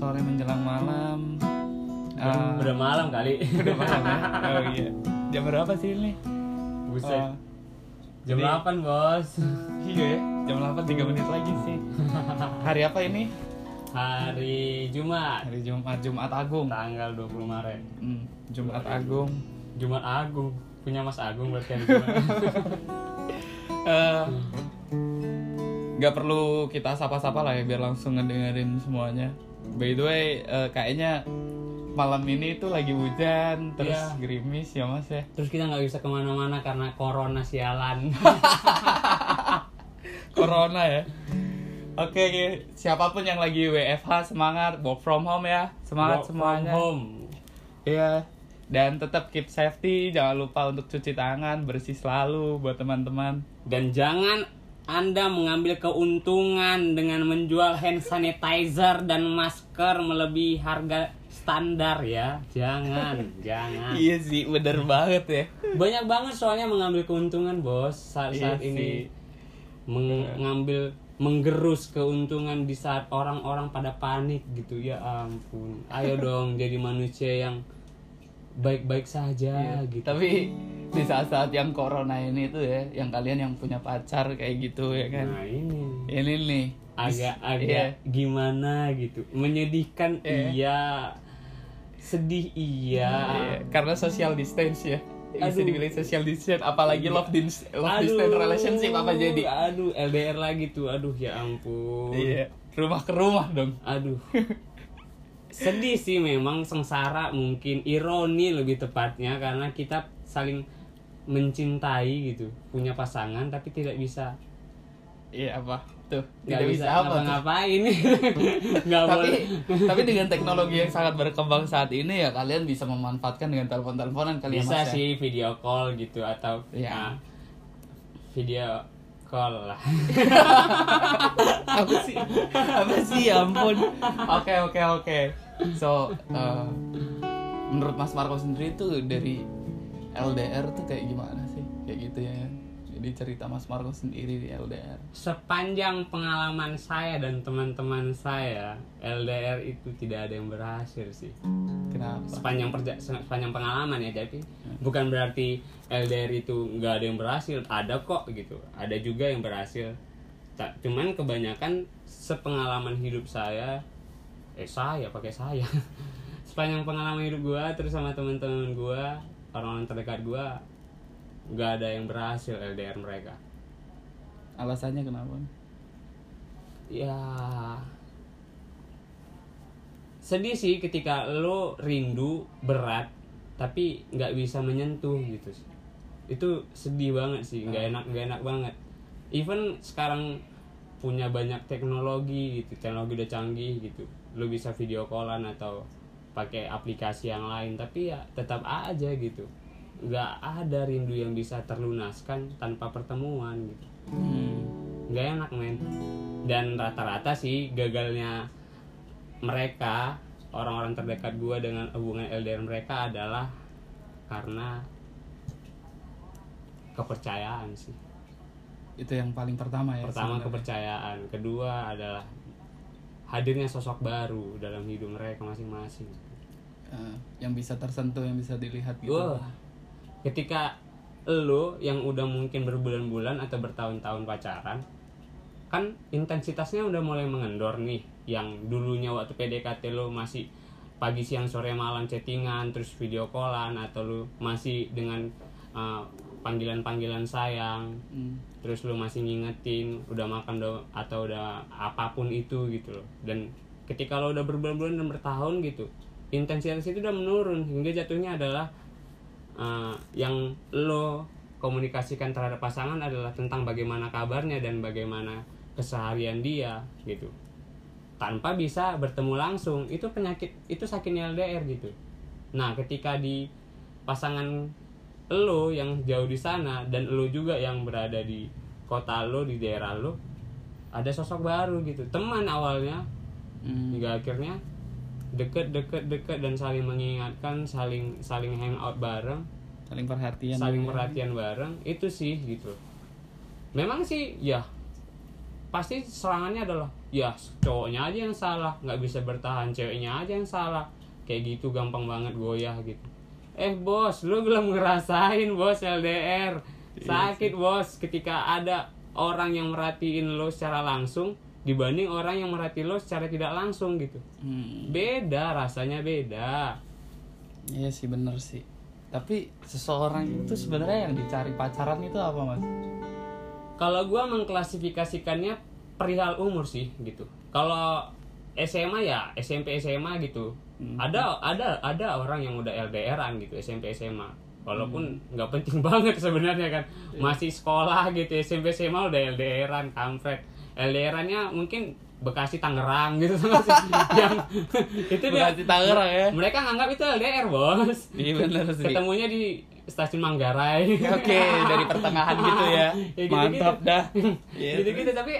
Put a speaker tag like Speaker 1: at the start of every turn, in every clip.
Speaker 1: sore menjelang malam. Eh,
Speaker 2: Udah malam kali.
Speaker 1: udah malam ya? Oh iya. Jam berapa sih ini?
Speaker 2: Buset.
Speaker 1: Oh,
Speaker 2: Jam
Speaker 1: jadi-
Speaker 2: 8, Bos.
Speaker 1: iya ya. Jam 8 3 menit lagi sih. Hari apa ini?
Speaker 2: Hari Jumat,
Speaker 1: Hari Jumat, Jumat Agung.
Speaker 2: tanggal 20 Maret.
Speaker 1: Hmm, Jumat Agung.
Speaker 2: Jumat Agung. Punya Mas Agung berarti yang Jumat.
Speaker 1: Eh, nggak perlu kita sapa-sapa lah ya biar langsung ngedengerin semuanya. By the way, eh, kayaknya malam ini tuh lagi hujan terus
Speaker 2: Iya.
Speaker 1: gerimis ya mas ya.
Speaker 2: Terus kita nggak bisa ke mana-mana karena corona sialan.
Speaker 1: Corona ya. Oke, oke. siapa pun yang lagi WFH semangat work from home ya, semangat
Speaker 2: Work from
Speaker 1: semuanya.
Speaker 2: home.
Speaker 1: Iya. Dan tetap keep safety, jangan lupa untuk cuci tangan, bersih selalu buat teman-teman.
Speaker 2: Dan jangan Anda mengambil keuntungan dengan menjual hand sanitizer dan masker melebihi harga standar ya. Jangan, jangan.
Speaker 1: Iya sih, bener banget ya.
Speaker 2: Banyak banget soalnya mengambil keuntungan, Bos, saat-saat
Speaker 1: Iya
Speaker 2: ini.
Speaker 1: sih.
Speaker 2: Mengambil menggerus keuntungan di saat orang-orang pada panik gitu. Ya ampun. Ayo dong jadi manusia yang baik-baik saja gitu.
Speaker 1: Iya. Tapi di saat-saat yang corona ini tuh ya, yang kalian yang punya pacar kayak gitu ya kan.
Speaker 2: Nah, ini
Speaker 1: Ini nih.
Speaker 2: agak-agak
Speaker 1: Iya.
Speaker 2: gimana gitu menyedihkan
Speaker 1: Iya.
Speaker 2: iya sedih iya
Speaker 1: Iya, karena social distance ya. Bisa dibilang social distance, apalagi love, dis love
Speaker 2: Aduh,
Speaker 1: distance relationship apa jadi?
Speaker 2: aduh LDR lagi tuh aduh ya ampun
Speaker 1: Iya, rumah ke rumah dong.
Speaker 2: aduh sedih sih memang sengsara mungkin ironi lebih tepatnya karena kita saling mencintai gitu punya pasangan tapi tidak bisa.
Speaker 1: Iya apa? Tuh,
Speaker 2: nggak
Speaker 1: tidak bisa, apa
Speaker 2: ngapa-ngapain? Nggak
Speaker 1: Tapi
Speaker 2: boleh.
Speaker 1: tapi dengan teknologi yang sangat berkembang saat ini ya kalian bisa memanfaatkan dengan telepon-teleponan kali ya,
Speaker 2: bisa
Speaker 1: Mas ya?
Speaker 2: sih video call gitu atau
Speaker 1: Iya.
Speaker 2: nah, video call lah.
Speaker 1: Apa sih? Apa sih? Ya ampun. Oke oke oke. So uh, menurut Mas Marco sendiri tuh dari LDR tuh kayak gimana sih? Kayak gitu ya. Jadi cerita Mas Marco sendiri di LDR
Speaker 2: sepanjang pengalaman saya dan teman-teman saya LDR itu tidak ada yang berhasil sih.
Speaker 1: Kenapa?
Speaker 2: Sepanjang perja sepanjang pengalaman ya jadi bukan berarti LDR itu nggak ada yang berhasil ada kok gitu. Ada juga yang berhasil. Cuman kebanyakan sepengalaman hidup saya eh saya pakai saya. Sepanjang pengalaman hidup gua terus sama teman-teman gua orang-orang terdekat gua nggak ada yang berhasil LDR mereka.
Speaker 1: Alasannya kenapa?
Speaker 2: Ya sedih sih ketika lo rindu berat tapi nggak bisa menyentuh gitu sih. itu sedih banget sih nggak enak nggak enak banget. Even sekarang punya banyak teknologi gitu teknologi udah canggih gitu. Lo bisa video callan atau pakai aplikasi yang lain tapi ya tetap aja gitu nggak ada rindu yang bisa terlunaskan tanpa pertemuan gitu
Speaker 1: hmm.
Speaker 2: nggak enak men dan rata-rata sih gagalnya mereka orang-orang terdekat gue dengan hubungan LDR mereka adalah karena kepercayaan sih
Speaker 1: itu yang paling pertama ya
Speaker 2: pertama
Speaker 1: sebenarnya.
Speaker 2: kepercayaan kedua adalah hadirnya sosok baru dalam hidup mereka masing-masing.
Speaker 1: Eh, yang bisa tersentuh yang bisa dilihat gitu.
Speaker 2: Wah, ketika lo yang udah mungkin berbulan-bulan atau bertahun-tahun pacaran kan intensitasnya udah mulai mengendor nih. Yang dulunya waktu PDKT lo masih pagi siang sore malam chattingan terus video callan atau lo masih dengan uh, panggilan-panggilan sayang.
Speaker 1: Hmm.
Speaker 2: Terus lu masih ngingetin udah makan do atau udah apa pun itu gitu loh. Dan ketika lo udah berbulan-bulan dan bertahun gitu intensitas itu udah menurun. Hingga jatuhnya adalah uh, yang lo komunikasikan terhadap pasangan adalah tentang bagaimana kabarnya dan bagaimana keseharian dia gitu. Tanpa bisa bertemu langsung itu penyakit itu sakitnya LDR gitu. Nah ketika di pasangan lo yang jauh di sana dan lo juga yang berada di kota lo di daerah lo ada sosok baru gitu. Teman awalnya
Speaker 1: Hmm.
Speaker 2: hingga akhirnya deket deket deket dan saling mengingatkan saling saling hangout bareng.
Speaker 1: Saling perhatian
Speaker 2: saling
Speaker 1: juga.
Speaker 2: perhatian bareng. Itu sih gitu. Memang sih ya. Pasti serangannya adalah ya cowoknya aja yang salah. Nggak bisa bertahan ceweknya aja yang salah. Kayak gitu gampang banget goyah gitu eh bos lu belum ngerasain bos LDR sakit bos. Ketika ada orang yang merhatiin lo secara langsung dibanding orang yang merhatiin lo secara tidak langsung gitu.
Speaker 1: Hmm,
Speaker 2: beda rasanya beda.
Speaker 1: Iya sih bener sih. Tapi seseorang itu sebenarnya yang dicari pacaran itu apa mas?
Speaker 2: Kalau gua mengklasifikasikannya perihal umur sih gitu. Kalau SMA ya SMP SMA gitu.
Speaker 1: Hmm.
Speaker 2: ada ada ada orang yang udah LDRan gitu SMP SMA walaupun nggak penting banget sebenarnya kan. Masih sekolah gitu SMP SMA udah LDRan kampret. LDRannya mungkin Bekasi Tangerang gitu. Yang itu dia.
Speaker 1: Bekasi Tangerang ya.
Speaker 2: Mereka nganggap itu LDR bos.
Speaker 1: Iya bener sih.
Speaker 2: Ketemunya di stasiun Manggarai.
Speaker 1: Oke dari pertengahan gitu ya.
Speaker 2: Ya, gitu-gitu.
Speaker 1: mantap dah. Iya.
Speaker 2: gitu-gitu tapi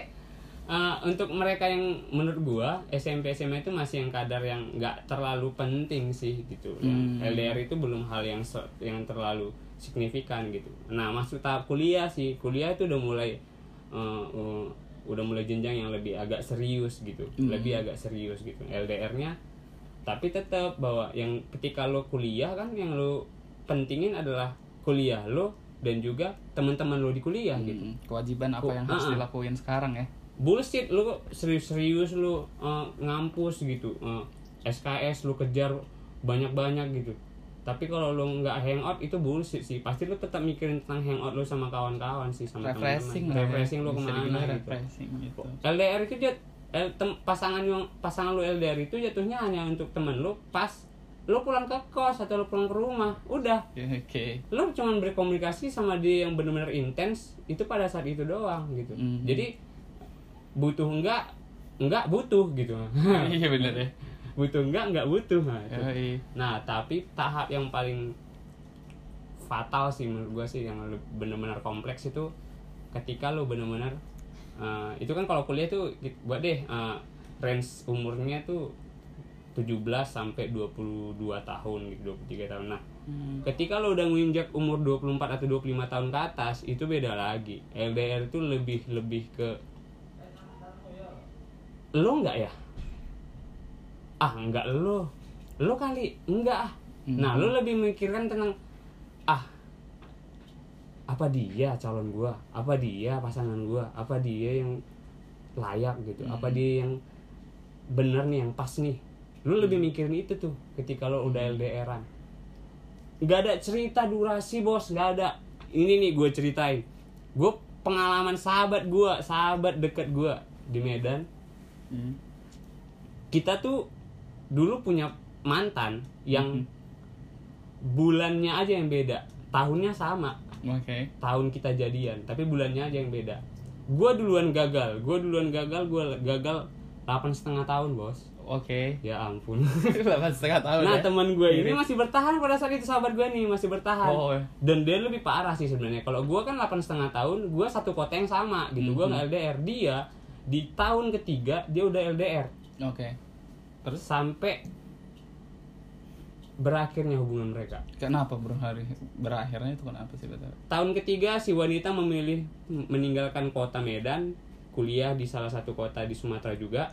Speaker 2: uh, untuk mereka yang menurut gua SMP SMA itu masih yang kadar yang nggak terlalu penting sih gitu
Speaker 1: Hmm.
Speaker 2: ya. LDR itu belum hal yang yang terlalu signifikan gitu nah masuk tahap kuliah sih kuliah itu udah mulai uh, uh, udah mulai jenjang yang lebih agak serius gitu
Speaker 1: Hmm.
Speaker 2: lebih agak serius gitu LDR-nya tapi tetap bahwa yang ketika lo kuliah kan yang lo pentingin adalah kuliah lo dan juga teman-teman lo di kuliah gitu
Speaker 1: Hmm, kewajiban apa yang harus
Speaker 2: Ah, ah.
Speaker 1: dilakuin sekarang ya
Speaker 2: bullshit lu kok serius-serius lu uh, ngampus gitu uh, SKS lu kejar banyak-banyak gitu. Tapi kalau lu nggak hangout itu bullshit sih. Pasti lu tetap mikirin tentang hangout lu sama kawan-kawan sih sama
Speaker 1: refreshing
Speaker 2: teman-teman.
Speaker 1: lah ya.
Speaker 2: refreshing lu ke
Speaker 1: mana
Speaker 2: gitu.
Speaker 1: refreshing gitu.
Speaker 2: LDR itu dia L- tem- pasangan yang pasangan lu LDR itu jatuhnya hanya untuk temen lu. Pas lu pulang ke kos atau lu pulang ke rumah udah.
Speaker 1: Ya, oke.
Speaker 2: Lu cuman berkomunikasi sama dia yang benar-benar intens itu pada saat itu doang gitu.
Speaker 1: Mhm.
Speaker 2: jadi butuh enggak enggak butuh gitu.
Speaker 1: Iya bener ya.
Speaker 2: Butuh enggak enggak butuh. Nah, itu.
Speaker 1: Yoi.
Speaker 2: nah tapi tahap yang paling fatal sih menurut gua sih yang benar-benar kompleks itu ketika lu benar-benar eh, itu kan kalau kuliah tuh buat deh eh, range umurnya tuh 17 sampai 22 tahun gitu 23 tahun. Nah
Speaker 1: Hmm,
Speaker 2: ketika lo udah menginjak umur 24 atau 25 tahun ke atas itu beda lagi. LDR itu lebih lebih ke lo nggak ya? Ah nggak lo. Lo kali enggak ah. Nah lo lebih mikirkan tentang ah apa dia calon gua? Apa dia pasangan gua? Apa dia yang layak gitu? Apa dia yang bener nih yang pas nih? Lu lebih mikirin itu tuh ketika lo udah LDRan nggak ada cerita durasi bos. Nggak ada. Ini nih gue ceritain. Gue pengalaman sahabat gue sahabat deket gue di Medan
Speaker 1: hmm.
Speaker 2: kita tuh dulu punya mantan yang bulannya aja yang beda. Tahunnya sama.
Speaker 1: Oke.
Speaker 2: Tahun kita jadian tapi bulannya aja yang beda. Gue duluan gagal gue duluan gagal gue gagal delapan setengah tahun bos.
Speaker 1: Oke.
Speaker 2: Ya ampun.
Speaker 1: Delapan setengah tahun
Speaker 2: nah
Speaker 1: ya?
Speaker 2: teman gue ini masih bertahan pada saat itu sahabat gue nih masih bertahan.
Speaker 1: Oh
Speaker 2: dan dia lebih parah sih sebenarnya. Kalau gue kan delapan setengah tahun gue satu kota yang sama gitu. Gue
Speaker 1: Mhm.
Speaker 2: nggak LDR dia di tahun ketiga dia udah LDR
Speaker 1: oke. Terus
Speaker 2: sampai berakhirnya hubungan mereka.
Speaker 1: Kenapa bro? Hari berakhirnya itu kenapa sih betul
Speaker 2: tahun ketiga si wanita memilih meninggalkan kota Medan kuliah di salah satu kota di Sumatera juga.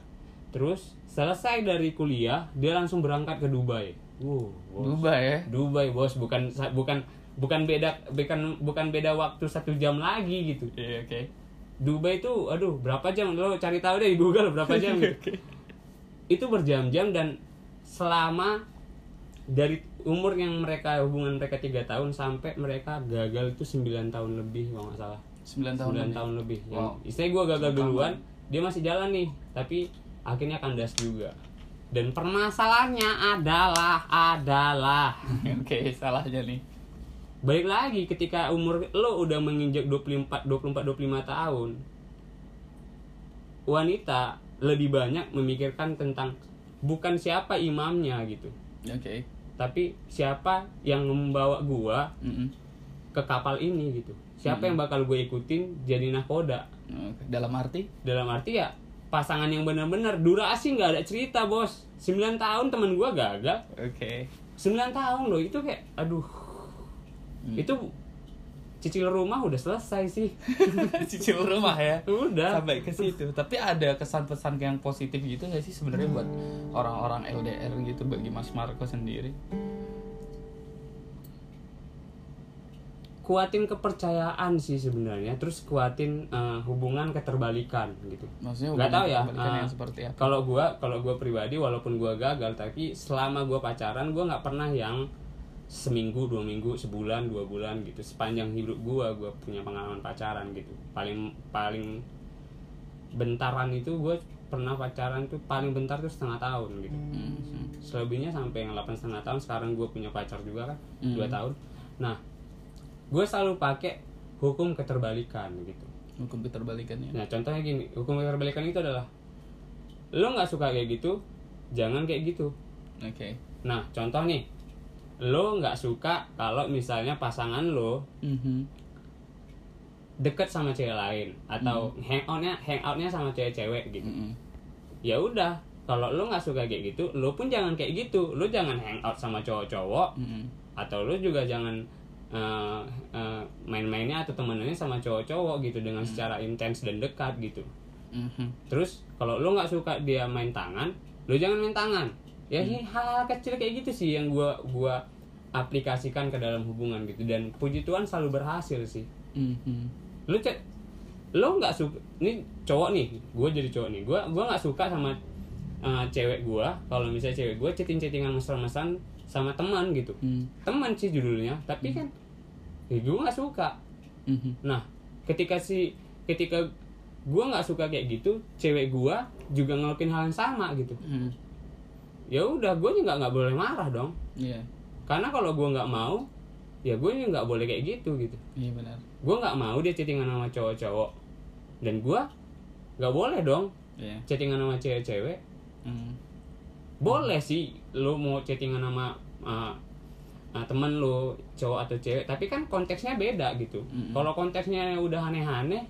Speaker 2: Terus selesai dari kuliah dia langsung berangkat ke Dubai. Wow bos.
Speaker 1: Dubai ya?
Speaker 2: Dubai bos. Bukan bukan bukan beda bukan bukan beda waktu satu jam lagi gitu.
Speaker 1: Iya oke
Speaker 2: Dubai itu aduh berapa jam? Lo cari tahu deh di Google berapa jam gitu. itu berjam-jam dan selama dari umur yang mereka hubungan mereka tiga tahun sampai mereka gagal itu 9 tahun lebih kalau nggak salah.
Speaker 1: 9 tahun
Speaker 2: 9
Speaker 1: lebih.
Speaker 2: tahun lebih. Yang
Speaker 1: Wow.
Speaker 2: istilahnya gue gagal duluan dia masih jalan nih tapi akhirnya kandas juga. Dan permasalahannya adalah adalah.
Speaker 1: Oke salahnya nih
Speaker 2: Baik lagi ketika umur lo udah menginjak 24 24 25 tahun. Wanita lebih banyak memikirkan tentang bukan siapa imamnya gitu,
Speaker 1: oke
Speaker 2: tapi siapa yang membawa gua
Speaker 1: Mm-mm.
Speaker 2: ke kapal ini gitu. Siapa yang bakal gue ikutin jadi nahkoda.
Speaker 1: Oke. dalam arti
Speaker 2: Dalam arti ya pasangan yang benar-benar durasi nggak ada cerita bos 9 tahun temen gua gagal
Speaker 1: oke
Speaker 2: 9 tahun loh itu kayak aduh
Speaker 1: Hmm.
Speaker 2: itu cicil rumah udah selesai sih.
Speaker 1: Cicil rumah ya?
Speaker 2: Udah.
Speaker 1: Sampai ke situ. Tapi ada kesan pesan yang positif gitu nggak sih sebenarnya buat orang-orang LDR gitu bagi Mas Marco sendiri?
Speaker 2: Kuatin kepercayaan sih sebenarnya terus kuatin eh, hubungan keterbalikan gitu.
Speaker 1: Maksudnya
Speaker 2: nggak tahu ya eh,
Speaker 1: yang seperti apa?
Speaker 2: kalau gua kalau gua pribadi walaupun gua gagal tapi selama gua pacaran gua nggak pernah yang seminggu dua minggu sebulan dua bulan gitu. Sepanjang hidup gua gua punya pengalaman pacaran gitu. Paling paling bentaran itu gue pernah pacaran tuh paling bentar tuh setengah tahun gitu.
Speaker 1: Hmm.
Speaker 2: selebihnya sampai yang 8 setengah tahun sekarang gue punya pacar juga kan
Speaker 1: Hmm.
Speaker 2: dua tahun. Nah gue selalu pakai hukum keterbalikan gitu.
Speaker 1: Hukum keterbalikan ya.
Speaker 2: Nah contohnya gini hukum keterbalikan itu adalah lo nggak suka kayak gitu jangan kayak gitu.
Speaker 1: Oke.
Speaker 2: Nah contoh nih lo nggak suka kalau misalnya pasangan lo
Speaker 1: Mhm.
Speaker 2: deket sama cewek lain atau hangoutnya hangoutnya sama cewek-cewek gitu
Speaker 1: Mm-mm.
Speaker 2: ya udah kalau lo nggak suka kayak gitu lo pun jangan kayak gitu lo jangan hangout sama cowok-cowok
Speaker 1: Mm-mm.
Speaker 2: atau lo juga jangan eh, eh, main-mainnya atau temenannya sama cowok-cowok gitu dengan secara intens dan dekat gitu
Speaker 1: Mhm.
Speaker 2: terus kalau lo nggak suka dia main tangan lo jangan main tangan ya ini hal-hal kecil kayak gitu sih yang gua gua aplikasikan ke dalam hubungan gitu. Dan puji Tuhan selalu berhasil sih.
Speaker 1: Mhm.
Speaker 2: lu cek lo nggak suka ini cowok nih gue jadi cowok nih. Gue gua nggak suka sama uh, cewek gue kalau misalnya cewek gue chatting chattingan mesra-mesraan sama teman gitu.
Speaker 1: Mm.
Speaker 2: teman sih judulnya tapi kan ya gue nggak suka.
Speaker 1: Mhm.
Speaker 2: nah ketika si ketika gue nggak suka kayak gitu cewek gue juga ngelakuin hal yang sama gitu.
Speaker 1: Mhm.
Speaker 2: Ya udah gue juga nggak boleh marah dong
Speaker 1: Iya,
Speaker 2: karena kalau gue nggak mau ya gue juga nggak boleh kayak gitu gitu
Speaker 1: iya benar.
Speaker 2: gue nggak mau dia chattingan sama cowok-cowok dan gue nggak boleh dong
Speaker 1: Iya.
Speaker 2: chattingan sama cewek-cewek
Speaker 1: Mm.
Speaker 2: boleh sih lo mau chattingan sama uh, uh, temen lo cowok atau cewek tapi kan konteksnya beda gitu
Speaker 1: Mm-mm.
Speaker 2: kalau konteksnya udah aneh-aneh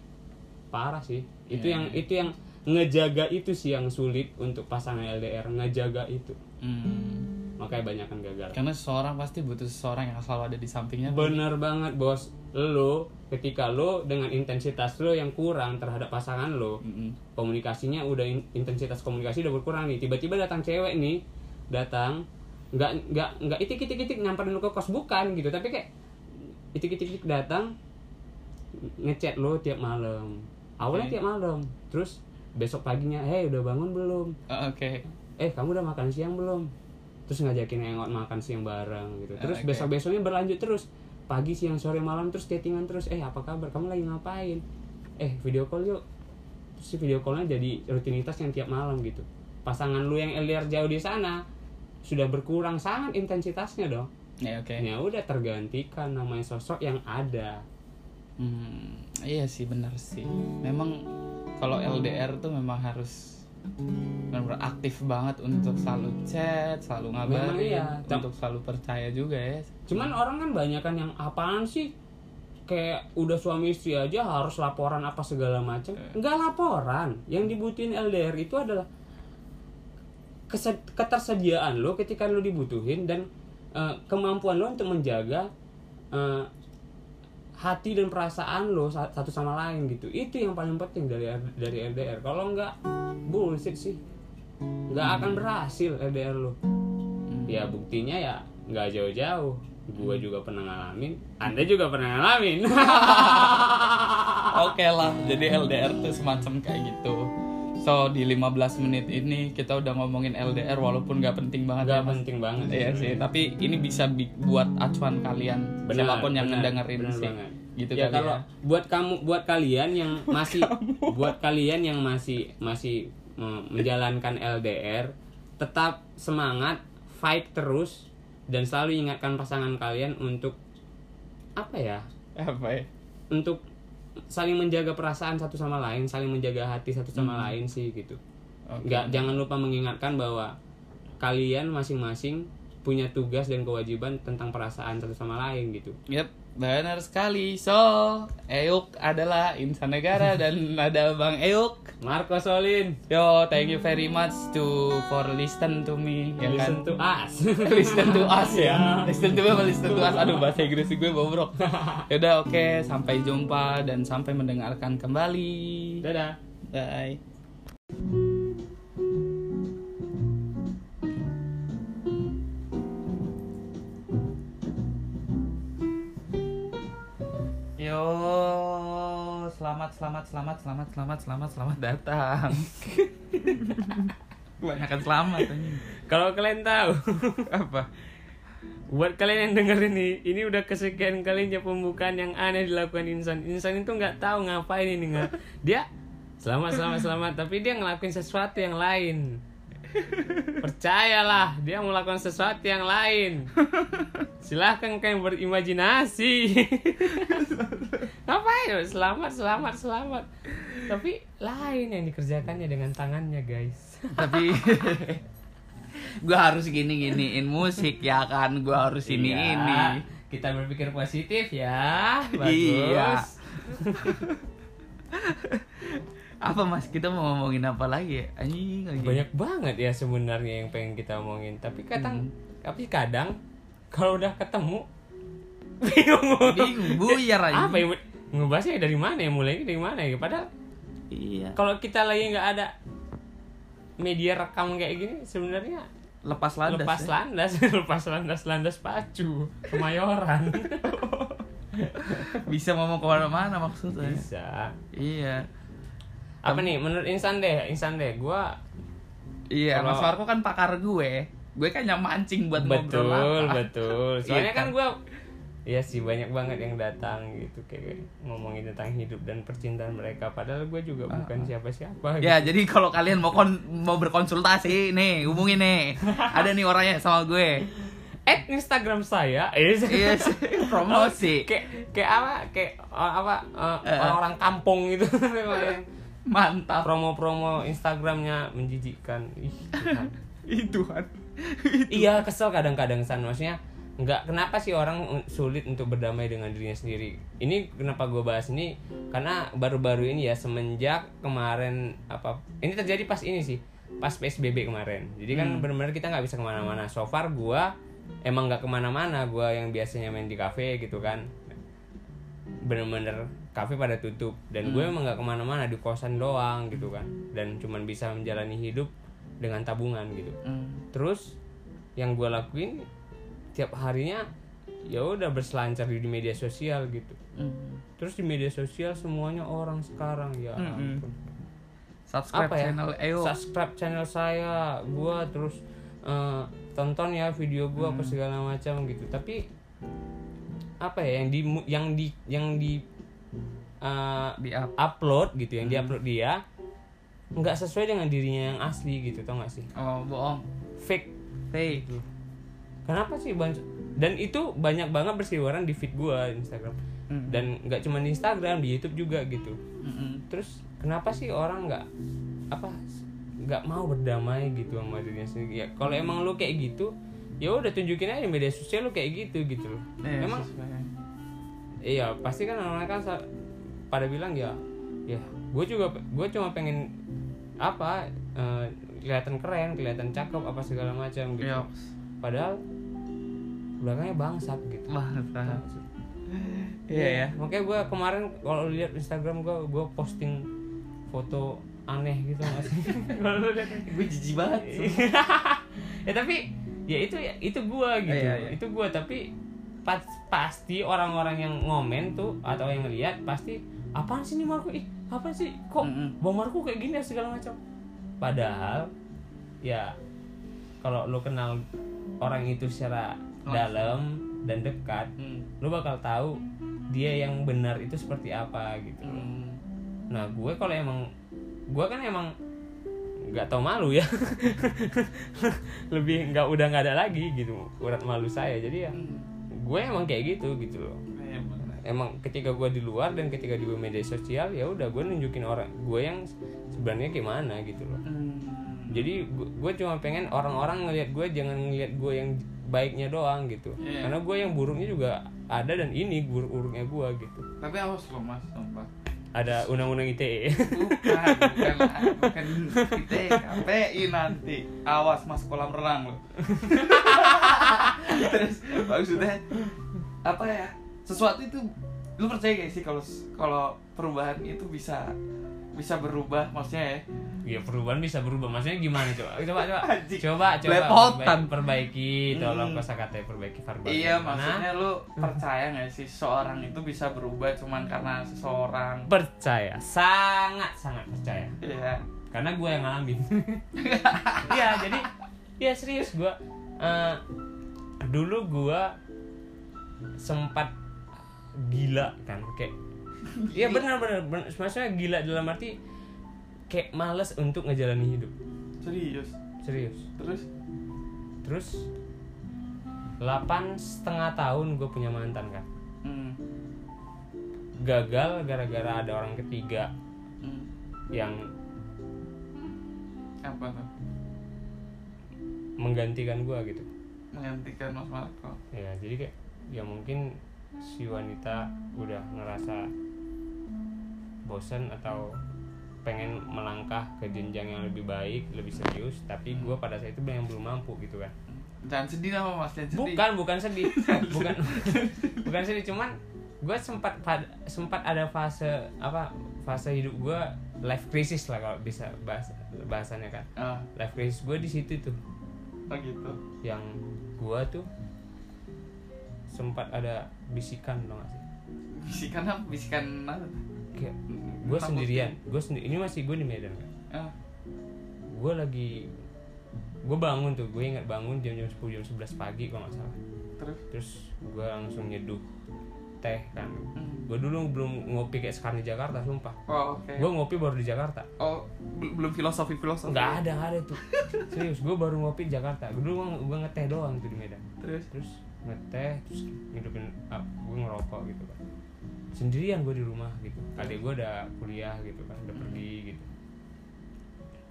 Speaker 2: parah sih itu
Speaker 1: Iya,
Speaker 2: yang
Speaker 1: iya.
Speaker 2: itu yang ngejaga itu sih yang sulit untuk pasangan LDR ngejaga itu
Speaker 1: Mm.
Speaker 2: makanya banyak kan gagal
Speaker 1: Karena seseorang pasti butuh seseorang yang selalu ada di sampingnya.
Speaker 2: bener banget bos lo ketika lo dengan intensitas lo yang kurang terhadap pasangan lo
Speaker 1: Mm-mm.
Speaker 2: komunikasinya udah in- intensitas komunikasi udah berkurang nih tiba-tiba datang cewek nih datang nggak nggak nggak itik itik itik nyamperin lo ke kos bukan gitu tapi kayak itik itik itik datang ngechat lo tiap malam awalnya
Speaker 1: Oke.
Speaker 2: tiap malam terus besok paginya hei udah bangun belum?
Speaker 1: Ah, Oke.
Speaker 2: eh kamu udah makan siang belum? Terus ngajakin hangout makan siang bareng gitu. Terus
Speaker 1: Oke.
Speaker 2: besok besoknya berlanjut terus. Pagi siang sore malam terus chattingan terus eh apa kabar? Kamu lagi ngapain? Eh video call yuk. Terus si video callnya jadi rutinitas yang tiap malam gitu. Pasangan lu yang LDR jauh di sana sudah berkurang sangat intensitasnya dong.
Speaker 1: Ya oke.
Speaker 2: ya udah tergantikan namanya sosok yang ada.
Speaker 1: Hmm, iya sih benar sih. Memang kalau LDR tuh memang harus benar aktif banget untuk selalu chat, selalu ngabarin,
Speaker 2: iya.
Speaker 1: untuk selalu percaya juga ya.
Speaker 2: Cuman orang kan banyak kan yang apaan sih? Kayak udah suami istri aja harus laporan apa segala macam. Enggak laporan. Yang dibutuhin LDR itu adalah ketersediaan lo ketika lo dibutuhin dan eh, kemampuan lo untuk menjaga eh, hati dan perasaan lo sa- satu sama lain gitu. Itu yang paling penting dari dari LDR. Kalau enggak bullshit sih. Enggak akan berhasil LDR lo
Speaker 1: Hmm.
Speaker 2: ya buktinya ya nggak jauh-jauh gue juga pernah ngalamin anda juga pernah ngalamin
Speaker 1: Oke lah, jadi LDR tuh semacam kayak gitu. So di 15 menit ini kita udah ngomongin LDR walaupun gak penting banget
Speaker 2: nggak
Speaker 1: ya, Mas.
Speaker 2: penting banget
Speaker 1: Iya sih, tapi ini bisa bi- buat acuan kalian
Speaker 2: Benar,
Speaker 1: siapa pun yang
Speaker 2: benar,
Speaker 1: ngedengerin
Speaker 2: benar
Speaker 1: sih.
Speaker 2: banget.
Speaker 1: Gitu
Speaker 2: ya kalau
Speaker 1: ya.
Speaker 2: buat kamu buat kalian yang masih buat kalian yang masih masih menjalankan LDR tetap semangat fight terus dan selalu ingatkan pasangan kalian untuk apa ya
Speaker 1: Apa ya?
Speaker 2: untuk saling menjaga perasaan satu sama lain saling menjaga hati satu sama lain sih gitu.
Speaker 1: Oke.
Speaker 2: nggak jangan lupa mengingatkan bahwa kalian masing-masing punya tugas dan kewajiban tentang perasaan satu sama lain gitu.
Speaker 1: Yep, Benar sekali. So, Euk adalah insan negara dan ada Bang Euk.
Speaker 2: Marco Solin
Speaker 1: Yo, thank you very much to for listen to me ya
Speaker 2: listen
Speaker 1: kan.
Speaker 2: to us
Speaker 1: listen to us ya. Listen to me listen to us. Aduh, bahasa Inggris gue bobrok. Yaudah, oke, sampai jumpa dan sampai mendengarkan kembali.
Speaker 2: dadah
Speaker 1: Bye. Yo, selamat, selamat, selamat, selamat, selamat, selamat, selamat datang. Kebanyakan selamat
Speaker 2: kalau kalian tahu
Speaker 1: Apa?
Speaker 2: buat kalian yang denger ini ini udah kesekian kalinya pembukaan yang aneh dilakukan insan insan itu nggak tahu ngapain ini nggak dia selamat selamat selamat tapi dia ngelakuin sesuatu yang lain percayalah dia melakukan sesuatu yang lain. Silahkan kalian berimajinasi. Ngapain? Selamat selamat selamat. Tapi lain yang dikerjakannya dengan tangannya guys.
Speaker 1: Tapi gue harus gini giniin musik ya kan, gue harus ini
Speaker 2: Iya,
Speaker 1: ini.
Speaker 2: kita berpikir positif ya. Bagus.
Speaker 1: Iya. Apa mas? Kita mau ngomongin apa lagi ya? Anjing lagi.
Speaker 2: banyak banget ya sebenarnya yang pengen kita omongin tapi kadang
Speaker 1: Hmm.
Speaker 2: tapi kadang kalau udah ketemu bingung
Speaker 1: Bingung, buyar aja.
Speaker 2: apa ya ngebahasnya dari mana ya mulainya dari mana ya padahal
Speaker 1: Iya.
Speaker 2: kalau kita lagi nggak ada media rekam kayak gini sebenarnya
Speaker 1: Lepas landas.
Speaker 2: lepas
Speaker 1: ya?
Speaker 2: landas lepas landas landas pacu kemayoran
Speaker 1: Bisa ngomong ke mana-mana maksudnya.
Speaker 2: bisa
Speaker 1: Iya.
Speaker 2: Apa nih menurut insan deh insan deh gua
Speaker 1: Iya,
Speaker 2: Kalau-
Speaker 1: Mas Marco kan pakar gue. Gue kan yang mancing buat
Speaker 2: betul
Speaker 1: ngobrol apa.
Speaker 2: betul soalnya
Speaker 1: Iya
Speaker 2: kan
Speaker 1: kan?
Speaker 2: gue Iya sih banyak banget yang datang gitu kayak ngomongin tentang hidup dan percintaan mereka padahal gue juga bukan siapa-siapa
Speaker 1: Ya, jadi kalau kalian mau kon mau berkonsultasi nih, hubungin nih. Ada nih orangnya sama gue.
Speaker 2: At Instagram saya eh
Speaker 1: Iya, sih, promosi.
Speaker 2: kayak kayak apa kayak uh, apa uh,
Speaker 1: Eh.
Speaker 2: orang-orang kampung gitu
Speaker 1: Mantap.
Speaker 2: promo-promo Instagramnya menjijikkan. Ih, Tuhan.
Speaker 1: Itu kan.
Speaker 2: iya kesel kadang-kadang san. Maksudnya nggak kenapa sih orang sulit untuk berdamai dengan dirinya sendiri? Ini kenapa gue bahas ini? Karena baru-baru ini ya semenjak kemarin apa ini terjadi pas ini sih. Pas psbb kemarin. Jadi kan
Speaker 1: Hmm.
Speaker 2: benar-benar kita nggak bisa ke mana-mana. So far gue emang nggak ke mana-mana. Gue yang biasanya main di cafe gitu kan. Bener-bener kafe pada tutup dan gue
Speaker 1: Hmm.
Speaker 2: emang nggak ke mana-mana di kosan doang gitu kan dan cuman bisa menjalani hidup dengan tabungan gitu
Speaker 1: Hmm.
Speaker 2: terus yang gue lakuin tiap harinya ya udah berselancar di media sosial gitu
Speaker 1: Hmm.
Speaker 2: terus di media sosial semuanya orang sekarang ya
Speaker 1: Mm-mm.
Speaker 2: ampun.
Speaker 1: Subscribe
Speaker 2: apa ya
Speaker 1: channel EO.
Speaker 2: subscribe channel saya gue terus eh, tonton ya video gue apa
Speaker 1: Hmm.
Speaker 2: segala macam gitu tapi apa ya yang di yang di yang di eh,
Speaker 1: Di up.
Speaker 2: upload gitu yang
Speaker 1: Hmm.
Speaker 2: diupload dia nggak sesuai dengan dirinya yang asli gitu tau gak sih
Speaker 1: Oh, bohong.
Speaker 2: fake
Speaker 1: Fake.
Speaker 2: gitu kenapa sih banyak dan itu banyak banget berseliweran di feed gua Instagram
Speaker 1: Hmm.
Speaker 2: dan nggak cuma di Instagram di YouTube juga gitu
Speaker 1: Mm-mm.
Speaker 2: terus kenapa sih orang nggak apa nggak mau berdamai gitu sama dirinya sendiri ya kalau emang lu kayak gitu ya udah tunjukin aja di media sosial lu kayak gitu gitu loh
Speaker 1: Eh,
Speaker 2: emang
Speaker 1: sesuai.
Speaker 2: Iya pasti kan orang-orang kan pada bilang ya ya gue juga gue cuma pengen apa eh, kelihatan keren kelihatan cakep apa segala macam gitu
Speaker 1: Iya.
Speaker 2: padahal belakangnya bangsat gitu
Speaker 1: Bangsat. Iya ya.
Speaker 2: makanya gue kemarin kalau lihat Instagram gue gue posting foto aneh gitu nggak sih kalau lihat
Speaker 1: Gue jijik banget.
Speaker 2: ya tapi ya itu ya itu gue gitu
Speaker 1: Iya, iya.
Speaker 2: itu gue tapi pas- pasti orang-orang yang ngomen tuh atau yang ngeliat pasti apaan sih nih Marco ih apa sih kok
Speaker 1: Mm-mm.
Speaker 2: bang Marco kayak gini ya segala macam padahal ya kalau lo kenal orang itu secara
Speaker 1: Langsung.
Speaker 2: dalam dan dekat
Speaker 1: Hmm.
Speaker 2: lo bakal tahu dia yang benar itu seperti apa gitu.
Speaker 1: Hmm.
Speaker 2: Nah gue kalau emang gue kan emang nggak tau malu ya, lebih nggak udah nggak ada lagi gitu urat malu saya. Jadi ya gue emang kayak gitu gitu loh. Emang ketika gue di luar dan ketika di media sosial ya udah gue nunjukin orang gue yang sebenarnya gimana gitu loh.
Speaker 1: Hmm.
Speaker 2: Jadi gue cuma pengen orang-orang ngelihat gue jangan ngelihat gue yang baiknya doang gitu.
Speaker 1: Iya.
Speaker 2: Karena gue yang buruknya juga ada dan ini guru urungnya gua gitu
Speaker 1: Tapi awas loh mas, sumpah.
Speaker 2: ada undang-undang ITE
Speaker 1: Bukan, bukan, bukan kita KPI nanti. Awas mas kolam renang loh. Terus maksudnya apa ya? Sesuatu itu lu percaya gak sih kalau kalau perubahan itu bisa bisa berubah maksudnya ya?
Speaker 2: ya perubahan bisa berubah maksudnya gimana coba coba coba coba coba
Speaker 1: Lepotan.
Speaker 2: perbaiki, tolong
Speaker 1: Hmm.
Speaker 2: kosakata perbaiki verbal
Speaker 1: Iya, maksudnya lu percaya gak sih seorang itu bisa berubah cuman karena seseorang?
Speaker 2: percaya sangat sangat percaya
Speaker 1: Iya.
Speaker 2: karena gue yang ngalamin iya jadi ya serius gue Eh, dulu gue sempat gila kan kayak Iya benar benar benar. maksudnya gila dalam arti kayak males untuk ngejalani hidup
Speaker 1: Serius.
Speaker 2: serius
Speaker 1: Terus
Speaker 2: terus 8 setengah tahun gue punya mantan kan
Speaker 1: hmm.
Speaker 2: gagal gara-gara ada orang ketiga
Speaker 1: hmm.
Speaker 2: yang
Speaker 1: Apa tuh?
Speaker 2: menggantikan gue gitu
Speaker 1: Menggantikan Mas Marco.
Speaker 2: ya jadi kayak ya mungkin si wanita udah ngerasa bosan atau pengen melangkah ke jenjang yang lebih baik lebih serius tapi gue pada saat itu yang belum mampu gitu kan.
Speaker 1: Jangan sedih nama Mas, jangan sedih.
Speaker 2: bukan bukan sedih. Bukan bukan sedih cuman gue sempat sempat ada fase apa fase hidup gue life crisis lah kalau bisa bahas bahasannya kan.
Speaker 1: Ah,
Speaker 2: life crisis gue di situ tuh
Speaker 1: oh gitu.
Speaker 2: yang gue tuh sempat ada bisikan dong sih?
Speaker 1: Bisikan apa? Bisikan apa?
Speaker 2: kayak gue sendirian. gue sendiri ini masih gue di Medan kan
Speaker 1: Ah,
Speaker 2: gue lagi gue bangun tuh. Gue ingat bangun jam jam 10 jam 11 pagi kalau nggak salah.
Speaker 1: Terus?
Speaker 2: Terus gue langsung nyeduh teh kan.
Speaker 1: Hmm.
Speaker 2: gue dulu belum ngopi kayak sekarang di Jakarta sumpah.
Speaker 1: Oh, oke.
Speaker 2: gue ngopi baru di Jakarta.
Speaker 1: Oh, bel- belum filosofi filosofi.
Speaker 2: nggak ada nggak ada tuh. Serius gue baru ngopi di Jakarta. Gue dulu gue ngeteh doang tuh di Medan.
Speaker 1: Terus?
Speaker 2: Terus ngeteh terus ngidupin ah, gue ngerokok gitu kan. Sendirian gue di rumah gitu. Adik gue udah kuliah gitu kan udah pergi gitu.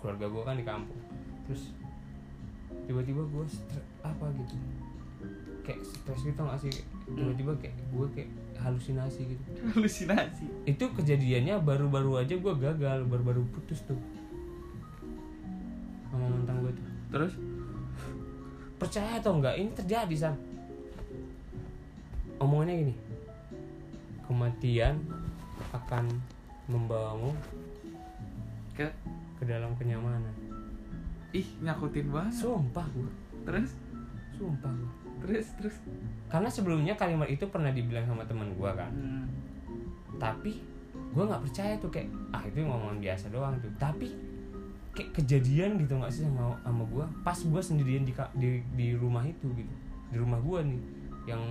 Speaker 2: Keluarga gue kan di kampung. Terus tiba-tiba gue apa gitu. Kayak stres gitu gak sih tiba-tiba kayak gue kayak halusinasi gitu.
Speaker 1: Halusinasi.
Speaker 2: itu kejadiannya baru-baru aja gue gagal baru-baru putus tuh. Sama mantan gue tuh.
Speaker 1: Terus?
Speaker 2: Percaya atau enggak ini terjadi san omongannya gini. Kematian akan membawamu
Speaker 1: ke?
Speaker 2: ke dalam kenyamanan.
Speaker 1: Ih nyakutin banget.
Speaker 2: sumpah gue
Speaker 1: Terus?
Speaker 2: Sumpah gue
Speaker 1: terus terus.
Speaker 2: karena sebelumnya kalimat itu pernah dibilang sama teman gue kan
Speaker 1: Hmm.
Speaker 2: tapi gue nggak percaya tuh kayak ah itu ngomongan biasa doang tuh tapi kayak kejadian gitu nggak sih sama sama gue pas gue sendirian di, di di rumah itu gitu di rumah gue nih yang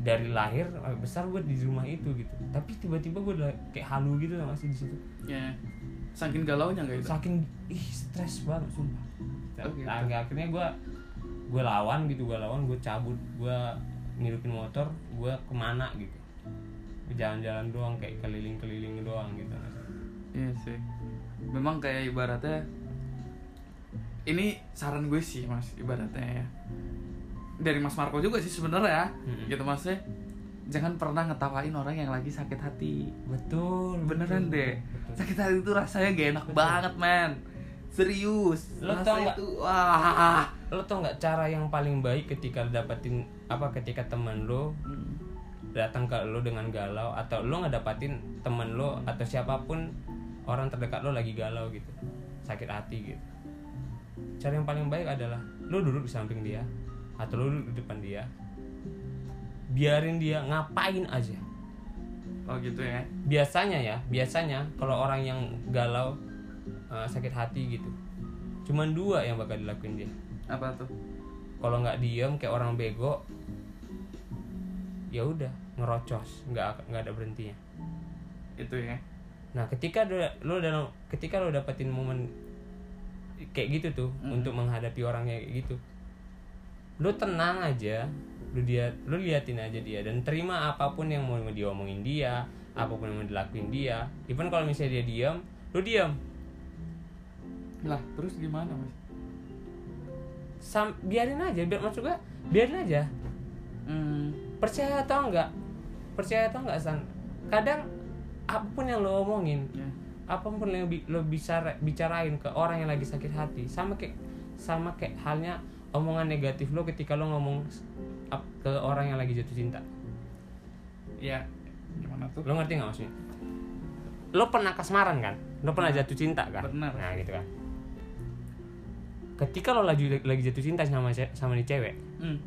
Speaker 2: dari lahir sampai besar gue di rumah itu gitu tapi tiba-tiba gue udah kayak halu gitu nggak sih di situ
Speaker 1: Ya. Saking galaunya enggak itu?
Speaker 2: saking ih stres banget sumpah
Speaker 1: gitu.
Speaker 2: Nah, akhirnya gue gue lawan gitu gue lawan gue cabut gue ngidupin motor gue ke mana gitu jalan-jalan doang kayak keliling-keliling doang gitu
Speaker 1: Iya sih. Memang kayak ibaratnya ini saran gue sih Mas ibaratnya ya. Dari Mas Marco juga sih sebenarnya
Speaker 2: Mm-mm.
Speaker 1: gitu maksudnya jangan pernah ngetawain orang yang lagi sakit hati.
Speaker 2: betul
Speaker 1: Beneran
Speaker 2: betul,
Speaker 1: deh.
Speaker 2: betul.
Speaker 1: Sakit hati itu rasanya gak enak
Speaker 2: Betul.
Speaker 1: banget, men. Serius.
Speaker 2: Lo tau nggak?
Speaker 1: itu wah.
Speaker 2: lo tau nggak cara yang paling baik ketika lo dapetin apa ketika teman lo
Speaker 1: Hmm.
Speaker 2: datang ke lo dengan galau atau lo ngedapatin temen lo atau siapa pun orang terdekat lo lagi galau gitu sakit hati gitu cara yang paling baik adalah lo duduk di samping dia atau lo duduk di depan dia biarin dia ngapain aja
Speaker 1: Oh gitu ya.
Speaker 2: biasanya ya biasanya kalau orang yang galau eh, sakit hati gitu. Cuman dua yang bakal dilakuin dia.
Speaker 1: Apa tuh?
Speaker 2: kalau nggak diem kayak orang bego ya udah ngerocos. Nggak nggak ada berhentinya.
Speaker 1: Itu ya.
Speaker 2: nah ketika lo dalam ketika lo dapetin momen kayak gitu tuh
Speaker 1: Hmm.
Speaker 2: untuk menghadapi orang kayak gitu lo tenang aja. Lo dia lo liatin aja dia dan terima apa pun yang mau diomongin dia apa pun yang mau dilakuin dia. Even kalau misalnya dia diam lo diam
Speaker 1: Lah, terus gimana, Mas?
Speaker 2: Sam, biarin aja biar maksud gue biarin aja.
Speaker 1: Hmm.
Speaker 2: percaya atau enggak? Percaya atau enggak san? Kadang apa pun yang lo omongin
Speaker 1: Ya.
Speaker 2: apa pun yang lo bisa bicarain ke orang yang lagi sakit hati sama kayak sama kayak halnya omongan negatif lo ketika lo ngomong ke orang yang lagi jatuh cinta.
Speaker 1: Ya gimana tuh?
Speaker 2: Lo ngerti nggak maksudnya? Lo pernah kasmaran kan? Lo pernah jatuh cinta kan?
Speaker 1: Pernah.
Speaker 2: nah gitu kan ketika lo lagi lagi jatuh cinta sama sama nih cewek
Speaker 1: hmm.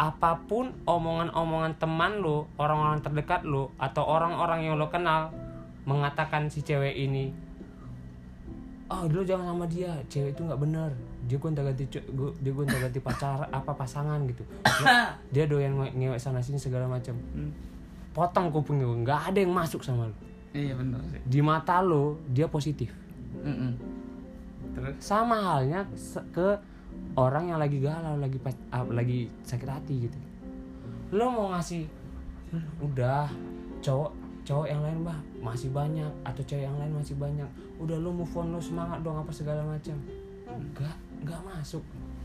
Speaker 2: apa pun omongan-omongan teman lo, orang-orang terdekat lo, atau orang-orang yang lo kenal mengatakan si cewek ini, oh dulu jangan sama dia, cewek itu nggak bener, dia gonta ganti dia gonta ganti pacar apa pasangan gitu, dia doyan nge- ngewek sana sini segala macam,
Speaker 1: Hmm.
Speaker 2: potong kuping lo, nggak ada yang masuk sama lo,
Speaker 1: iya bener sih
Speaker 2: di mata lo dia positif,
Speaker 1: Mm-mm. Terus?
Speaker 2: Sama halnya ke orang yang lagi galau lagi pas- ah, lagi sakit hati gitu. Lo mau ngasih udah cowok cowok yang lain bah masih banyak atau cewek yang lain masih banyak. Udah lo move on lo semangat dong apa segala macam. Enggak enggak masuk.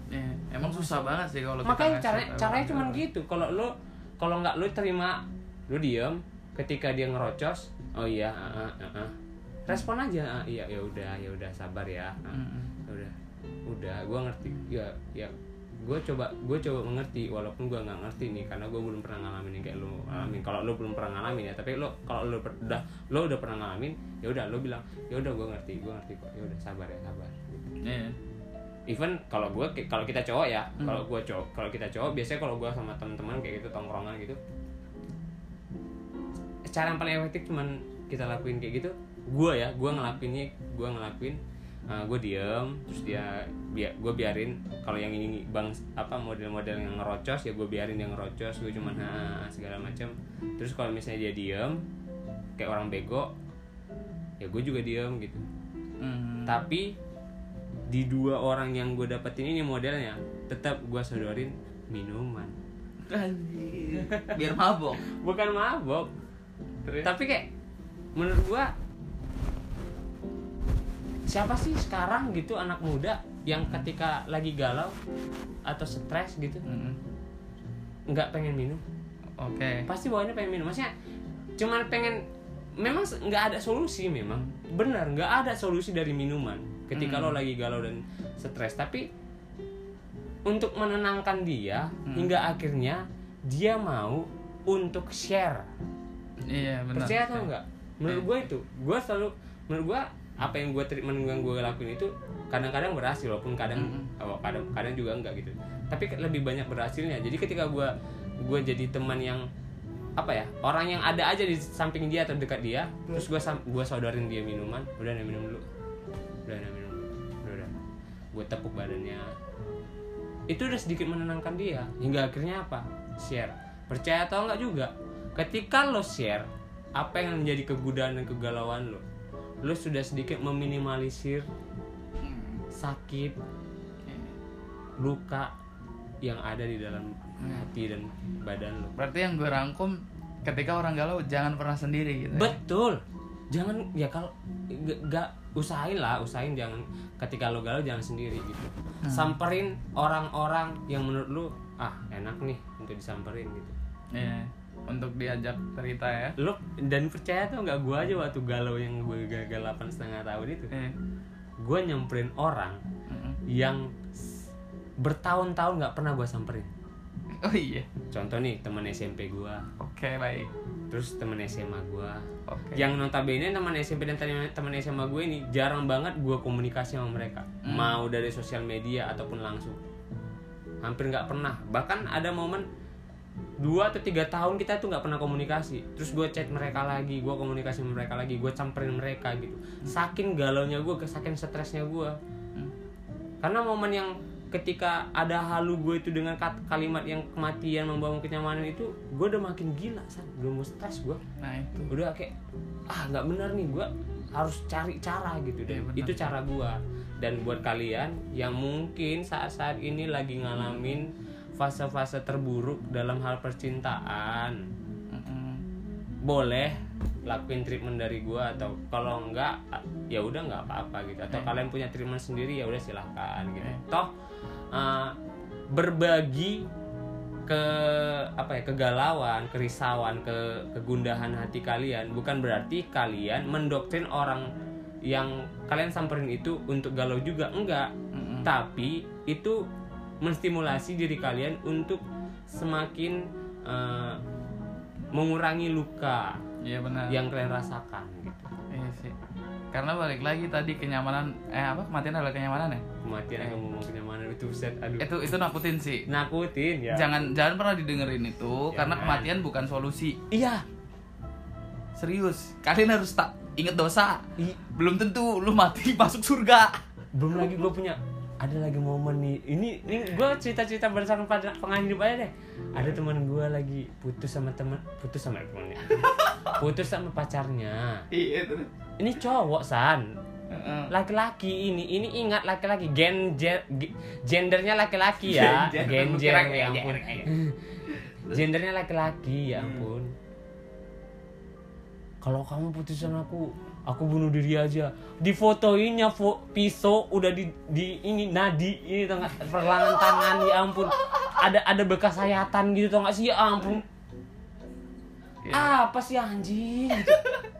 Speaker 1: Ya, emang susah banget sih kalau
Speaker 2: makanya cara caranya cuman
Speaker 1: galau.
Speaker 2: gitu. Kalau lo kalau nggak lo terima lo diem. Ketika dia ngerocos oh iya ah, ah, ah, ah. Respon aja. Ah, iya ya udah ya udah sabar ya. Ah
Speaker 1: Mm-mm.
Speaker 2: udah. Udah gue ngerti. Ya ya gue coba gue coba mengerti walaupun gue nggak ngerti nih karena gue belum pernah ngalamin yang kayak lo alamin kalau lo belum pernah ngalamin ya tapi lo kalau lo per- udah lo udah pernah ngalamin ya udah lo bilang ya udah gue ngerti gue ngerti kok. Ya udah sabar ya sabar.
Speaker 1: Iya.
Speaker 2: even kalau gue kalau kita cowok ya
Speaker 1: Hmm.
Speaker 2: kalau gue cowok kalau kita cowok biasanya kalau gue sama teman-teman kayak gitu tongkrongan gitu cara yang paling efektif cuman kita lakuin kayak gitu gue ya gue ngelakuinnya gue ngelakuin gue diem terus dia biar gue biarin kalau yang ini bang apa model-model yang ngerocos ya gue biarin yang ngerocos gue cuman ha segala macam terus kalau misalnya dia diem kayak orang bego ya gue juga diem gitu
Speaker 1: Hmm.
Speaker 2: tapi di dua orang yang gue dapetin ini modelnya tetap gue sodorin minuman
Speaker 1: Anjir. biar mabok
Speaker 2: bukan mabok
Speaker 1: Terus?
Speaker 2: tapi kayak menurut gue siapa sih sekarang gitu anak muda yang ketika lagi galau atau stres gitu nggak pengen minum?
Speaker 1: Oke.
Speaker 2: Pasti bawaannya pengen minum. Maksudnya cuman pengen memang nggak ada solusi memang. Benar nggak ada solusi dari minuman ketika lo lagi galau dan stres. Tapi untuk menenangkan dia hingga akhirnya dia mau untuk share.
Speaker 1: Iya benar.
Speaker 2: Percaya atau enggak menurut gue itu. Gue selalu menurut gue apa yang gue treatment yang gue lakuin itu kadang-kadang berhasil walaupun kadang
Speaker 1: Mm-mm.
Speaker 2: oh, kadang kadang juga enggak gitu. Tapi lebih banyak berhasilnya. Jadi ketika gue gue jadi teman yang apa ya orang yang ada aja di samping dia atau dekat dia terus gue gue saudarin dia minuman udah nih minum dulu. Udah nih minum. Dulu udah udah. Gue tepuk badannya. Itu udah sedikit menenangkan dia. Hingga akhirnya apa? Share. Percaya atau enggak juga ketika lo share apa yang menjadi kegudaan dan kegalauan lo lo sudah sedikit meminimalisir sakit luka yang ada di dalam hati dan badan lo
Speaker 1: berarti yang gue rangkum ketika orang galau jangan pernah sendiri gitu ya?
Speaker 2: betul. Jangan ya kalau g- gak usahain lah usahain jangan ketika lo galau jangan sendiri gitu. Samperin orang-orang yang menurut lu ah enak nih untuk disamperin gitu.
Speaker 1: Iya, untuk diajak cerita ya.
Speaker 2: Lo dan percaya tuh nggak gua aja waktu galau yang gue gagal delapan setengah tahun itu.
Speaker 1: Iya.
Speaker 2: gue nyamperin orang
Speaker 1: Mm-mm.
Speaker 2: yang bertahun-tahun nggak pernah gue samperin.
Speaker 1: Oh iya.
Speaker 2: Contoh nih teman SMP gua.
Speaker 1: Oke baik.
Speaker 2: Terus teman SMA gua.
Speaker 1: Oke.
Speaker 2: Yang notabene teman SMP dan teman SMA gue ini jarang banget gue komunikasi sama mereka.
Speaker 1: Hmm.
Speaker 2: mau dari sosial media ataupun langsung. Hampir nggak pernah. Bahkan ada momen dua atau tiga tahun kita tuh nggak pernah komunikasi. Terus gue chat mereka lagi gue komunikasi sama mereka lagi gue camperin mereka gitu. Saking galaunya gue saking stresnya gue
Speaker 1: Hmm.
Speaker 2: karena momen yang ketika ada halu gue itu dengan kalimat yang kematian membangun kenyamanan itu gue udah makin gila san. Udah mau stres gue
Speaker 1: nah itu.
Speaker 2: Udah kayak ah nggak benar nih gue harus cari cara gitu. Dan
Speaker 1: benar.
Speaker 2: itu cara gue dan buat kalian yang mungkin saat-saat ini lagi ngalamin fase-fase terburuk dalam hal percintaan. Boleh lakuin treatment dari gue atau kalau enggak ya udah nggak apa-apa gitu. Atau kalian punya treatment sendiri ya udah silahkan gitu. Toh uh, berbagi ke apa ya kegalauan kerisauan ke kegundahan hati kalian. Bukan berarti kalian mendoktrin orang yang kalian samperin itu untuk galau juga. Enggak.
Speaker 1: Mm-mm.
Speaker 2: tapi itu menstimulasi diri kalian untuk semakin eh, mengurangi luka
Speaker 1: iya benar.
Speaker 2: yang kalian rasakan gitu.
Speaker 1: Iya sih. Karena balik lagi tadi kenyamanan eh apa kematian adalah kenyamanan ya?
Speaker 2: Kematian yang ngomong kenyamanan itu set aduh.
Speaker 1: Itu itu nakutin sih.
Speaker 2: Nakutin ya.
Speaker 1: Jangan jangan pernah didengerin itu karena
Speaker 2: Jangan.
Speaker 1: kematian bukan solusi.
Speaker 2: Iya.
Speaker 1: Serius kalian harus tak inget dosa.
Speaker 2: I-
Speaker 1: belum tentu lu mati masuk surga.
Speaker 2: Belum lagi gue punya ada lagi momen nih. Ini ini gue cerita cerita berdasarkan pada pengalaman hidup aja deh. Ada teman gue lagi putus sama teman putus sama temannya putus sama pacarnya.
Speaker 1: Iya
Speaker 2: ini cowok san. Laki-laki ini ini ingat laki-laki gen gen- ge- gendernya laki-laki ya.
Speaker 1: Gen- gen-
Speaker 2: genjer
Speaker 1: kira-
Speaker 2: ya ampun. gendernya laki-laki ya
Speaker 1: Hmm.
Speaker 2: ampun. Kalau kamu putus sama aku aku bunuh diri aja. Difotoinnya fo pisau udah di, di ini nadi. Ini tau nggak pergelangan tangan ya ampun. Ada ada bekas sayatan gitu tau nggak sih? Ya ampun.
Speaker 1: Iya.
Speaker 2: apa sih anjing? Gitu.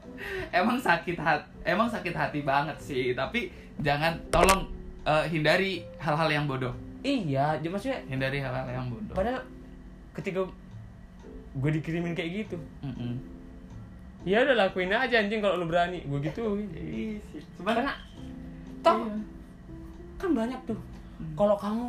Speaker 1: emang sakit hati emang sakit hati banget sih. Tapi jangan tolong eh, hindari hal-hal yang bodoh.
Speaker 2: Iya maksudnya
Speaker 1: hindari hal-hal yang bodoh.
Speaker 2: Padahal ketika gue dikirimin kayak gitu,
Speaker 1: Mm-mm.
Speaker 2: Ya udah lakuin aja anjing kalau lu berani, gue
Speaker 1: sih. Cuman
Speaker 2: Karena toh
Speaker 1: Iya.
Speaker 2: kan banyak tuh. Kalau kamu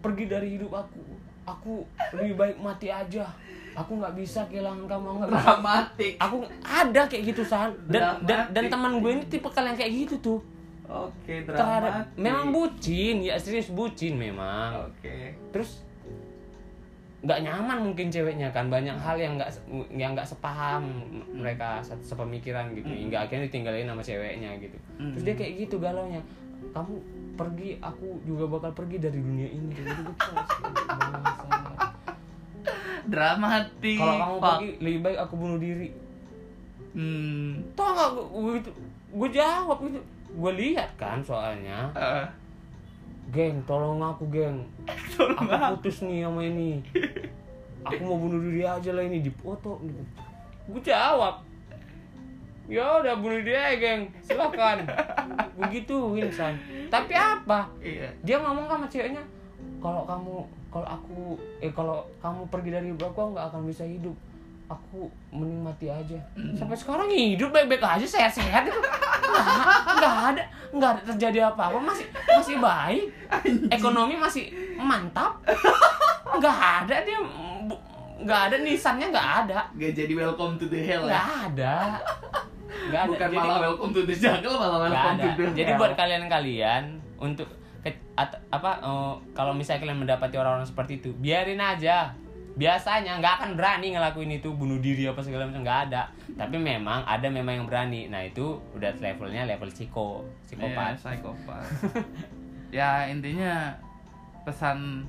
Speaker 2: pergi dari hidup aku, aku lebih baik mati aja. Aku nggak bisa kehilangan kamu, nggak bisa.
Speaker 1: dramatik
Speaker 2: Aku ada kayak gitu san. Dan dan, dan
Speaker 1: Dramatik.
Speaker 2: teman gue ini tipe kalian kayak gitu tuh.
Speaker 1: oke
Speaker 2: Terhadap
Speaker 1: dramatik
Speaker 2: memang bucin, ya serius bucin memang.
Speaker 1: oke
Speaker 2: terus nggak nyaman mungkin ceweknya kan. Banyak hal yang nggak yang nggak sepaham mereka se- sepemikiran gitu. Hingga akhirnya ditinggalin sama ceweknya gitu. Terus dia kayak gitu galaunya. Kamu pergi aku juga bakal pergi dari dunia ini. Kayak gitu gitu
Speaker 1: dramatik.
Speaker 2: Kalau kamu pergi lebih baik aku bunuh diri.
Speaker 1: Hmm.
Speaker 2: Tau nggak gue jawab gitu. Gue lihat kan soalnya.
Speaker 1: Eh,
Speaker 2: geng tolong aku geng.
Speaker 1: Tolong
Speaker 2: aku putus nih sama ini. Aku mau bunuh diri aja lah ini di foto gitu gue jawab. Ya udah bunuh diri aja geng. Silakan. Begitu Insan tapi apa?
Speaker 1: Iya.
Speaker 2: Dia ngomong sama ceweknya kalau kamu kalau aku eh kalau kamu pergi dari aku nggak akan bisa hidup aku mending mati aja. Sampai sekarang hidup baik-baik aja sehat-sehat itu. Nggak nggak ada nggak ada terjadi apa-apa. Masih masih baik. Ekonomi masih mantap. Nggak ada dia nggak ada nisannya nggak ada.
Speaker 1: Gak jadi welcome to the hell
Speaker 2: nggak
Speaker 1: ya
Speaker 2: ada. Nggak ada.
Speaker 1: Bukan
Speaker 2: Jadi-
Speaker 1: malah welcome to the jungle malah
Speaker 2: Nggak
Speaker 1: welcome
Speaker 2: ada.
Speaker 1: to the
Speaker 2: Jadi
Speaker 1: hell.
Speaker 2: buat kalian-kalian untuk ke- at- apa eh, kalau misalnya kalian mendapati orang-orang seperti itu, biarin aja. Biasanya nggak akan berani ngelakuin itu bunuh diri apa segala macam nggak ada. Tapi memang ada memang yang berani. Nah itu udah levelnya level psiko, psikopat.
Speaker 1: psikopat. ya intinya pesan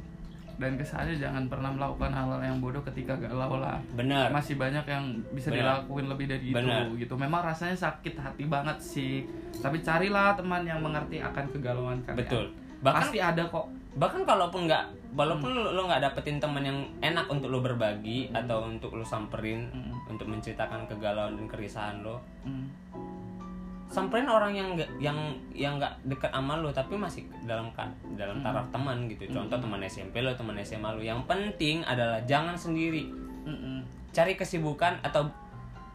Speaker 1: dan kesannya jangan pernah melakukan hal-hal yang bodoh ketika galau lah.
Speaker 2: Bener.
Speaker 1: Masih banyak yang bisa
Speaker 2: Benar.
Speaker 1: dilakuin lebih dari
Speaker 2: Benar.
Speaker 1: itu gitu. Memang rasanya sakit hati banget sih. Tapi carilah teman yang mengerti akan kegalauan kalian.
Speaker 2: Betul. Bahkan
Speaker 1: Pasti ada kok.
Speaker 2: bahkan kalaupun nggak walaupun lo lo nggak dapetin teman yang enak untuk lo berbagi atau untuk lo samperin
Speaker 1: Hmm.
Speaker 2: untuk menceritakan kegalauan dan kerisahan lo.
Speaker 1: Hmm.
Speaker 2: samperin orang yang nggak yang yang nggak dekat sama lo tapi masih dalam dalam taraf teman gitu. Contoh teman SMP lo teman SMA lo. Yang penting adalah jangan sendiri.
Speaker 1: Mm-mm.
Speaker 2: cari kesibukan atau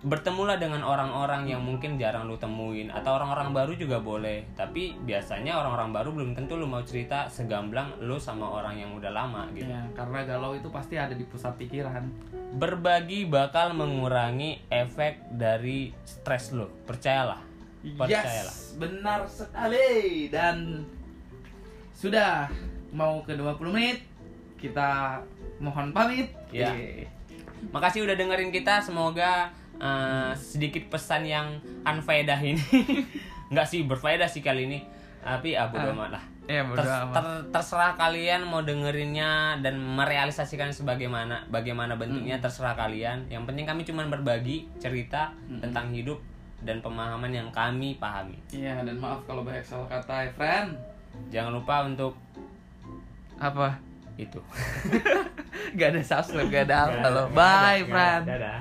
Speaker 2: bertemulah dengan orang-orang yang mungkin jarang lu temuin atau orang-orang baru juga boleh tapi biasanya orang-orang baru belum tentu lu mau cerita segamblang lu sama orang yang udah lama gitu
Speaker 1: Ya, karena galau itu pasti ada di pusat pikiran.
Speaker 2: berbagi bakal mengurangi efek dari stres lu percayalah percayalah
Speaker 1: Yes, benar sekali dan sudah mau ke 20 menit kita mohon pamit.
Speaker 2: Ya. Makasih udah dengerin kita. Semoga eh, sedikit pesan yang unfaedah ini. Nggak sih berfaedah sih kali ini. Tapi ah bodo
Speaker 1: Ah,
Speaker 2: amat lah.
Speaker 1: Ya, bodo
Speaker 2: Ter-
Speaker 1: amat.
Speaker 2: ter- terserah kalian mau dengerinnya dan merealisasikan sebagaimana bagaimana bentuknya
Speaker 1: Hmm.
Speaker 2: terserah kalian. Yang penting kami cuma berbagi cerita
Speaker 1: Hmm.
Speaker 2: tentang hidup dan pemahaman yang kami pahami.
Speaker 1: Iya, dan maaf kalau banyak salah kata, ya, friend.
Speaker 2: Jangan lupa untuk
Speaker 1: Apa?
Speaker 2: itu.
Speaker 1: gak ada subscribe gak ada apa lo bye. Fran
Speaker 2: dadah